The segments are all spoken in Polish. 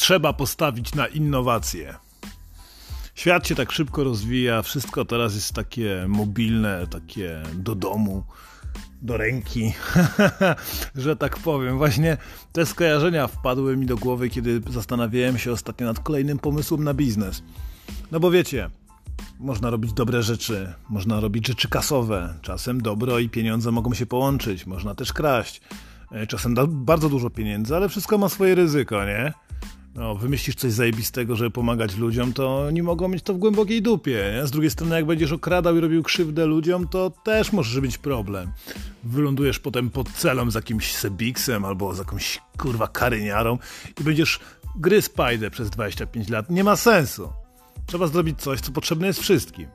trzeba postawić na innowacje. Świat się tak szybko rozwija, wszystko teraz jest takie mobilne, takie do domu, do ręki, że tak powiem. Właśnie te skojarzenia wpadły mi do głowy, kiedy zastanawiałem się ostatnio nad kolejnym pomysłem na biznes. No bo wiecie, można robić dobre rzeczy, można robić rzeczy kasowe. Czasem dobro i pieniądze mogą się połączyć, można też kraść. E, czasem da bardzo dużo pieniędzy, ale wszystko ma swoje ryzyko, nie? No, wymyślisz coś zajebistego, żeby pomagać ludziom, to nie mogą mieć to w głębokiej dupie. Nie? Z drugiej strony, jak będziesz okradał i robił krzywdę ludziom, to też może być problem. Wylądujesz potem pod celą z jakimś Sebiksem albo z jakąś kurwa karyniarą i będziesz gry spajdę przez 25 lat. Nie ma sensu. Trzeba zrobić coś, co potrzebne jest wszystkim.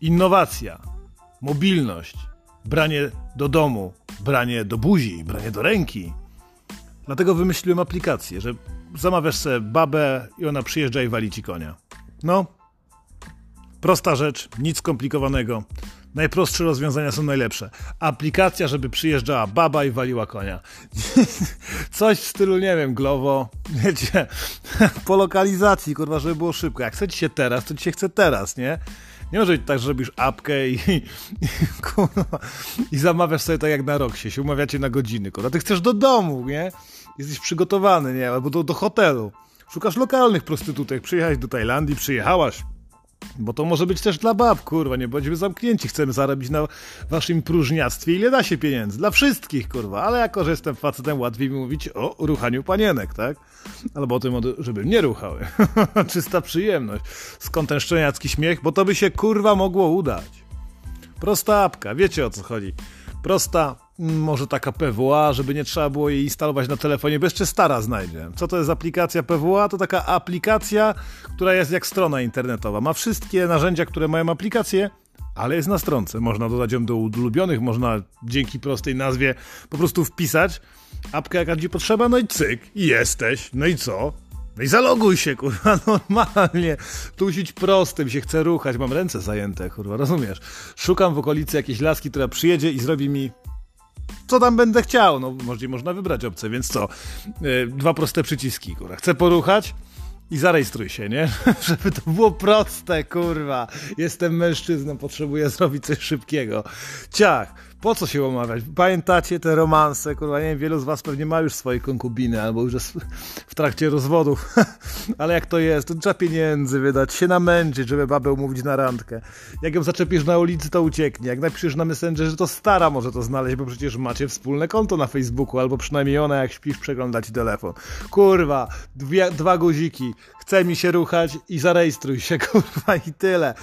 Innowacja, mobilność, branie do domu, branie do buzi, branie do ręki. Dlatego wymyśliłem aplikację, że zamawiasz sobie babę i ona przyjeżdża i wali ci konia. No, prosta rzecz, nic skomplikowanego. Najprostsze rozwiązania są najlepsze. Aplikacja, żeby przyjeżdżała baba i waliła konia. Coś w stylu, nie wiem, Glovo, wiecie, po lokalizacji, kurwa, żeby było szybko. Jak chcecie się teraz, to ci się chce teraz, nie? Nie może być tak, że robisz apkę i, i, kurwa, i zamawiasz sobie tak jak na rok się, się umawiacie na godziny, kurwa. Ty chcesz do domu, nie? Jesteś przygotowany, nie? Albo do, do hotelu. Szukasz lokalnych prostytutek, przyjechałeś do Tajlandii, przyjechałaś. Bo to może być też dla bab, kurwa, nie bądźmy zamknięci, chcemy zarobić na waszym próżniactwie, ile da się pieniędzy, dla wszystkich, kurwa, ale jako, że jestem facetem, łatwiej mi mówić o ruchaniu panienek, tak? Albo o tym, żeby nie ruchały. Czysta przyjemność. Skąd ten szczeniacki śmiech? Bo to by się, kurwa, mogło udać. Prosta apka, wiecie o co chodzi. Prosta, może taka PWA, żeby nie trzeba było jej instalować na telefonie, bo jeszcze stara znajdzie. Co to jest aplikacja PWA? To taka aplikacja, która jest jak strona internetowa. Ma wszystkie narzędzia, które mają aplikację, ale jest na stronce. Można dodać ją do ulubionych, można dzięki prostej nazwie po prostu wpisać apkę, jaka ci potrzeba, no i cyk, jesteś. No i co? No i zaloguj się, kurwa, normalnie. Tu musi być prosty, mi się chce ruchać, mam ręce zajęte, kurwa, rozumiesz? Szukam w okolicy jakiejś laski, która przyjedzie i zrobi mi co tam będę chciał. No, może można wybrać opcję, więc co? Yy, dwa proste przyciski, kurwa. Chcę poruchać? I zarejestruj się, nie? Żeby to było proste, kurwa. Jestem mężczyzną, potrzebuję zrobić coś szybkiego. Ciach po co się omawiać? Pamiętacie te romanse, kurwa, nie wiem, wielu z was pewnie ma już swoje konkubiny, albo już jest w trakcie rozwodów, ale jak to jest, to trzeba pieniędzy wydać, się namęczyć, żeby babę umówić na randkę. Jak ją zaczepisz na ulicy, to ucieknie. Jak napiszesz na Messengerze, to stara może to znaleźć, bo przecież macie wspólne konto na Facebooku, albo przynajmniej ona, jak śpisz, przegląda ci telefon. Kurwa, dwie, dwa guziki, chce mi się ruchać i zarejestruj się, kurwa, i tyle.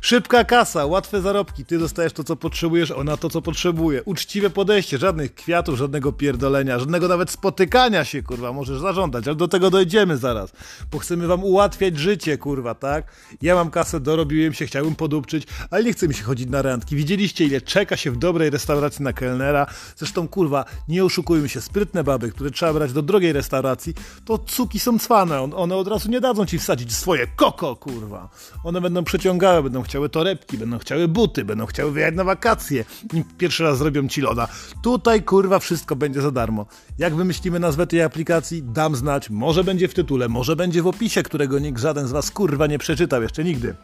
Szybka kasa, łatwe zarobki, ty dostajesz to, co potrzebujesz, ona to, co potrzebuje. Uczciwe podejście, żadnych kwiatów, żadnego pierdolenia, żadnego nawet spotykania się, kurwa, możesz zażądać, ale do tego dojdziemy zaraz, bo chcemy wam ułatwiać życie, kurwa, tak? Ja mam kasę, dorobiłem się, chciałbym podupczyć, ale nie chce mi się chodzić na randki. Widzieliście, ile czeka się w dobrej restauracji na kelnera? Zresztą, kurwa, nie oszukujmy się, sprytne baby, które trzeba brać do drogiej restauracji, to cuki są cwane, one od razu nie dadzą ci wsadzić swoje koko, kurwa. One będą przeciągały, będą chciały torebki, będą chciały buty, będą chciały wyjechać na wakacje, nim pierwszy raz zrobią ci loda. Tutaj, kurwa, wszystko będzie za darmo. Jak wymyślimy nazwę tej aplikacji, dam znać. Może będzie w tytule, może będzie w opisie, którego nikt żaden z was, kurwa, nie przeczytał jeszcze nigdy.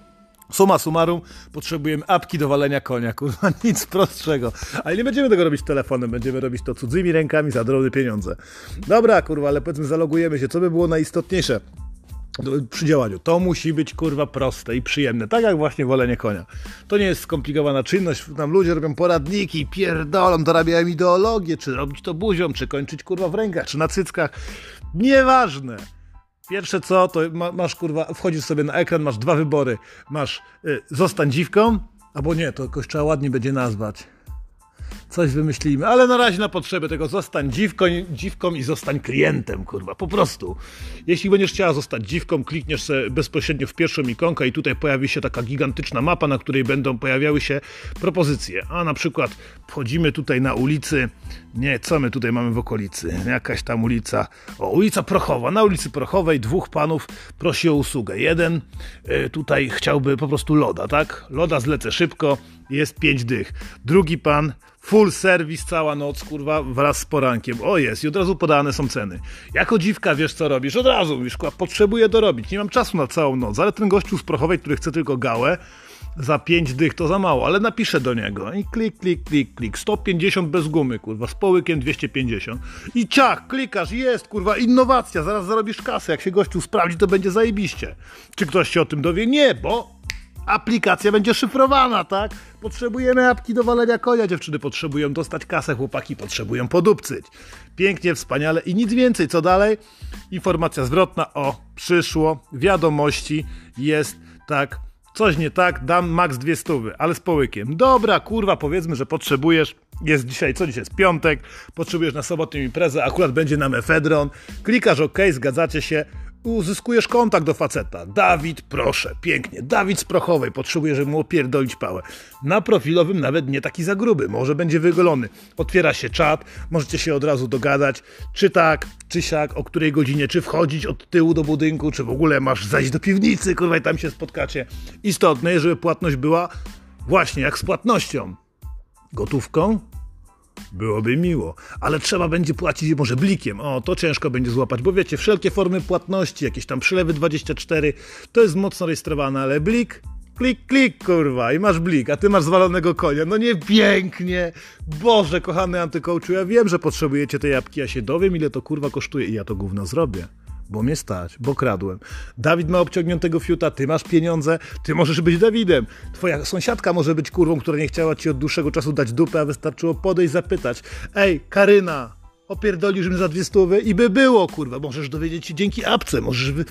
Suma summarum, potrzebujemy apki do walenia konia, kurwa, nic prostszego. Ale nie będziemy tego robić telefonem, będziemy robić to cudzymi rękami za drobne pieniądze. Dobra, kurwa, ale powiedzmy zalogujemy się, co by było najistotniejsze przy działaniu. To musi być kurwa proste i przyjemne, tak jak właśnie wolenie konia. To nie jest skomplikowana czynność, tam ludzie robią poradniki, pierdolą, dorabiają ideologię, czy robić to buzią, czy kończyć kurwa w rękach, czy na cyckach. Nieważne. Pierwsze co, to masz kurwa, wchodzisz sobie na ekran, masz dwa wybory. Masz y, zostań dziwką, albo nie, to jakoś trzeba ładnie będzie nazwać coś wymyślimy, ale na razie na potrzeby tego zostań dziwką, dziwką i zostań klientem, kurwa, po prostu. Jeśli będziesz chciała zostać dziwką, klikniesz sobie bezpośrednio w pierwszą ikonkę i tutaj pojawi się taka gigantyczna mapa, na której będą pojawiały się propozycje. A na przykład wchodzimy tutaj na ulicy, nie, co my tutaj mamy w okolicy? Jakaś tam ulica, o, ulica Prochowa. Na ulicy Prochowej dwóch panów prosi o usługę. Jeden y, tutaj chciałby po prostu loda, tak? Loda zlecę szybko, jest pięć dych. Drugi pan, full service cała noc, kurwa, wraz z porankiem. O jest, i od razu podane są ceny. Jako dziwka wiesz co robisz, od razu mówisz, kurwa, potrzebuję dorobić, nie mam czasu na całą noc, ale ten gościu z Prochowej, który chce tylko gałę, za 5 dych to za mało, ale napiszę do niego i klik, klik, klik, klik, 150 bez gumy, kurwa, z połykiem 250 i ciach, klikasz, jest, kurwa, innowacja, zaraz zarobisz kasę, jak się gościu sprawdzi, to będzie zajebiście. Czy ktoś się o tym dowie? Nie, bo aplikacja będzie szyfrowana, tak? Potrzebujemy apki do walenia konia, dziewczyny potrzebują dostać kasę, chłopaki potrzebują podupcyć. Pięknie, wspaniale i nic więcej. Co dalej? Informacja zwrotna, o, przyszło, wiadomości, jest, tak, Coś nie tak, dam max dwie stówy, ale z połykiem. Dobra, kurwa, powiedzmy, że potrzebujesz. Jest dzisiaj, co dzisiaj jest piątek, potrzebujesz na sobotę imprezę, akurat będzie na mefedron. Klikasz OK, zgadzacie się, uzyskujesz kontakt do faceta. Dawid, proszę, pięknie. Dawid z Prochowej, potrzebuje, żeby mu opierdolić pałę. Na profilowym nawet nie taki za gruby, może będzie wygolony. Otwiera się czat, możecie się od razu dogadać, czy tak, czy siak, o której godzinie, czy wchodzić od tyłu do budynku, czy w ogóle masz zajść do piwnicy, kurwa, i tam się spotkacie. Istotne, żeby płatność była właśnie jak z płatnością. Gotówką, Byłoby miło, ale trzeba będzie płacić może blikiem. O, to ciężko będzie złapać, bo wiecie, wszelkie formy płatności, jakieś tam przylewy 24, to jest mocno rejestrowane, ale blik, klik, klik, kurwa, i masz blik, a ty masz zwalonego konia. No nie pięknie. Boże, kochany antykołczu, ja wiem, że potrzebujecie tej jabłki, ja się dowiem, ile to kurwa kosztuje i ja to gówno zrobię bo mnie stać, bo kradłem. Dawid ma obciągniętego fiuta, ty masz pieniądze, ty możesz być Dawidem. Twoja sąsiadka może być kurwą, która nie chciała ci od dłuższego czasu dać dupę, a wystarczyło podejść zapytać. Ej, Karyna, opierdolisz mi za dwie stówy i by było, kurwa. Możesz dowiedzieć się dzięki apce, możesz... Wy...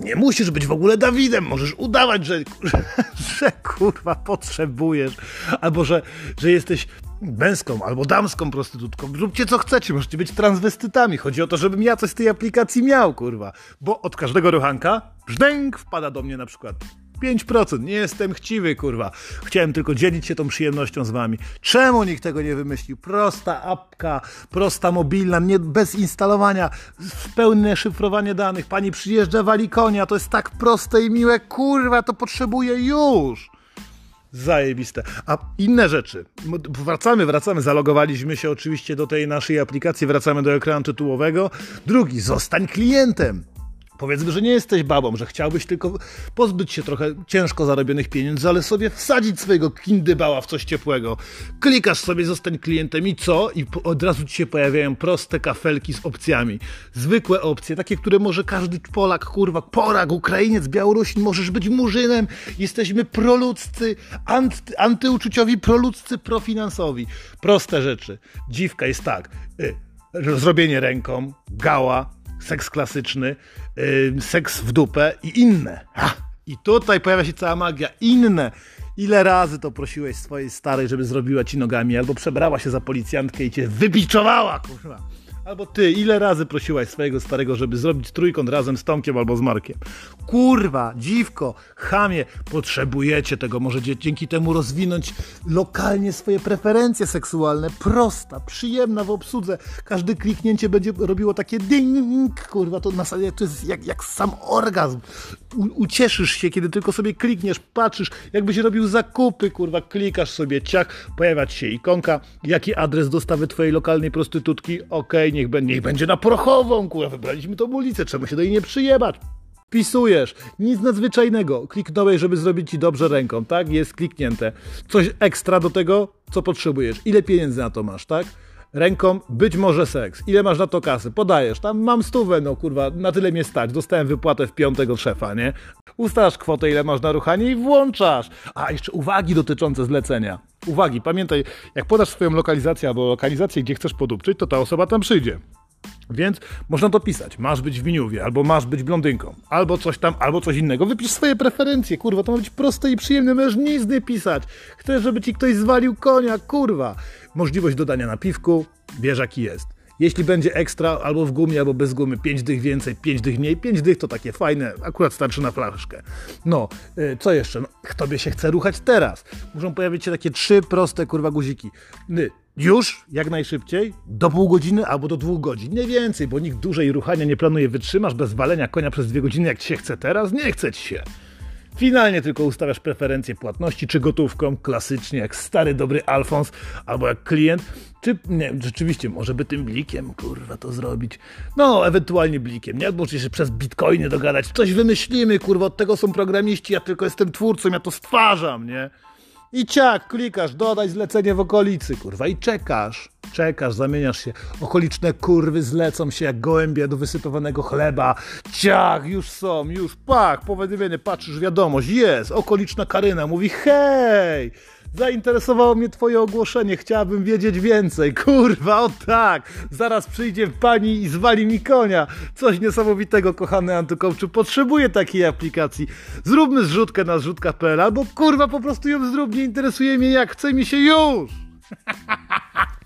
Nie musisz być w ogóle Dawidem, możesz udawać, że, że, że kurwa potrzebujesz, albo że, że jesteś męską albo damską prostytutką. Róbcie co chcecie, możecie być transwestytami. Chodzi o to, żebym ja coś z tej aplikacji miał, kurwa. Bo od każdego ruchanka brzdęk wpada do mnie na przykład 5%. Nie jestem chciwy, kurwa. Chciałem tylko dzielić się tą przyjemnością z wami. Czemu nikt tego nie wymyślił? Prosta apka, prosta mobilna, nie, bez instalowania, pełne szyfrowanie danych. Pani przyjeżdża, wali konia. To jest tak proste i miłe. Kurwa, to potrzebuję już. Zajebiste. A inne rzeczy. Wracamy, wracamy. Zalogowaliśmy się oczywiście do tej naszej aplikacji, wracamy do ekranu tytułowego. Drugi, zostań klientem. Powiedzmy, że nie jesteś babą, że chciałbyś tylko pozbyć się trochę ciężko zarobionych pieniędzy, ale sobie wsadzić swojego kindybała w coś ciepłego. Klikasz sobie, zostań klientem i co? I od razu ci się pojawiają proste kafelki z opcjami. Zwykłe opcje, takie, które może każdy Polak, kurwa, Polak, Ukrainiec, Białorusin, możesz być murzynem. Jesteśmy proludzcy, anty, antyuczuciowi, proludzcy, profinansowi. Proste rzeczy. Dziwka jest tak. Y, zrobienie ręką, gała, seks klasyczny, seks w dupę i inne. I tutaj pojawia się cała magia. Inne. Ile razy to prosiłeś swojej starej, żeby zrobiła ci nogami, albo przebrała się za policjantkę i cię wybiczowała, kurwa. Albo ty, ile razy prosiłaś swojego starego, żeby zrobić trójkąt razem z Tomkiem albo z Markiem? Kurwa, dziwko, chamie, potrzebujecie tego. Możecie dzięki temu rozwinąć lokalnie swoje preferencje seksualne. Prosta, przyjemna w obsłudze. Każde kliknięcie będzie robiło takie ding, kurwa, to na zasadzie to jest jak, jak sam orgazm. U, ucieszysz się, kiedy tylko sobie klikniesz, patrzysz, jakbyś robił zakupy, kurwa, klikasz sobie, ciach, pojawia się ikonka, jaki adres dostawy twojej lokalnej prostytutki, okej, okay, niech, niech będzie na prochową, kurwa, wybraliśmy tą ulicę, trzeba się do niej nie przyjebać. Wpisujesz, nic nadzwyczajnego. Kliknąłeś, żeby zrobić ci dobrze ręką, tak? Jest kliknięte. Coś ekstra do tego, co potrzebujesz. Ile pieniędzy na to masz, tak? Ręką być może seks. Ile masz na to kasy? Podajesz. Tam mam stówę, no kurwa, na tyle mnie stać. Dostałem wypłatę w piątego szefa, nie? Ustalasz kwotę, ile masz na ruchanie i włączasz. A, jeszcze uwagi dotyczące zlecenia. Uwagi, pamiętaj, jak podasz swoją lokalizację albo lokalizację, gdzie chcesz podupczyć, to ta osoba tam przyjdzie. Więc można to pisać. Masz być w Winiówie, albo masz być blondynką, albo coś tam, albo coś innego. Wypisz swoje preferencje, kurwa, to ma być proste i przyjemne. Możesz nic pisać. Chcesz, żeby ci ktoś zwalił konia, kurwa. Możliwość dodania napiwku, wiesz jaki jest. Jeśli będzie ekstra, albo w gumie, albo bez gumy, 5 dych więcej, 5 dych mniej, 5 dych to takie fajne, akurat starczy na flaszkę. No, yy, co jeszcze? No, tobie się chce ruchać teraz. Muszą pojawić się takie trzy proste, kurwa, guziki. Yy, już, jak najszybciej, do pół godziny albo do dwóch godzin. Nie więcej, bo nikt dłużej ruchania nie planuje. Wytrzymasz bez walenia konia przez dwie godziny, jak ci się chce teraz? Nie chce ci się. Finalnie tylko ustawiasz preferencje płatności, czy gotówką, klasycznie, jak stary dobry Alfons, albo jak klient, czy nie, rzeczywiście, może by tym blikiem, kurwa, to zrobić. No, ewentualnie blikiem, nie? Bo się przez bitcoiny dogadać. Coś wymyślimy, kurwa, od tego są programiści, ja tylko jestem twórcą, ja to stwarzam, nie? I ciak, klikasz, dodaj zlecenie w okolicy, kurwa, i czekasz. Czekasz, zamieniasz się. Okoliczne kurwy zlecą się jak gołębie do wysypywanego chleba. Ciach, już są, już, pak, powiadomienie, patrzysz, wiadomość, jest. Okoliczna Karyna mówi, hej, zainteresowało mnie twoje ogłoszenie, chciałabym wiedzieć więcej. Kurwa, o tak, zaraz przyjdzie pani i zwali mi konia. Coś niesamowitego, kochany Antykołczu, potrzebuję takiej aplikacji. Zróbmy zrzutkę na zrzutka.pl albo kurwa po prostu ją zrób, nie interesuje mnie jak, chce mi się już.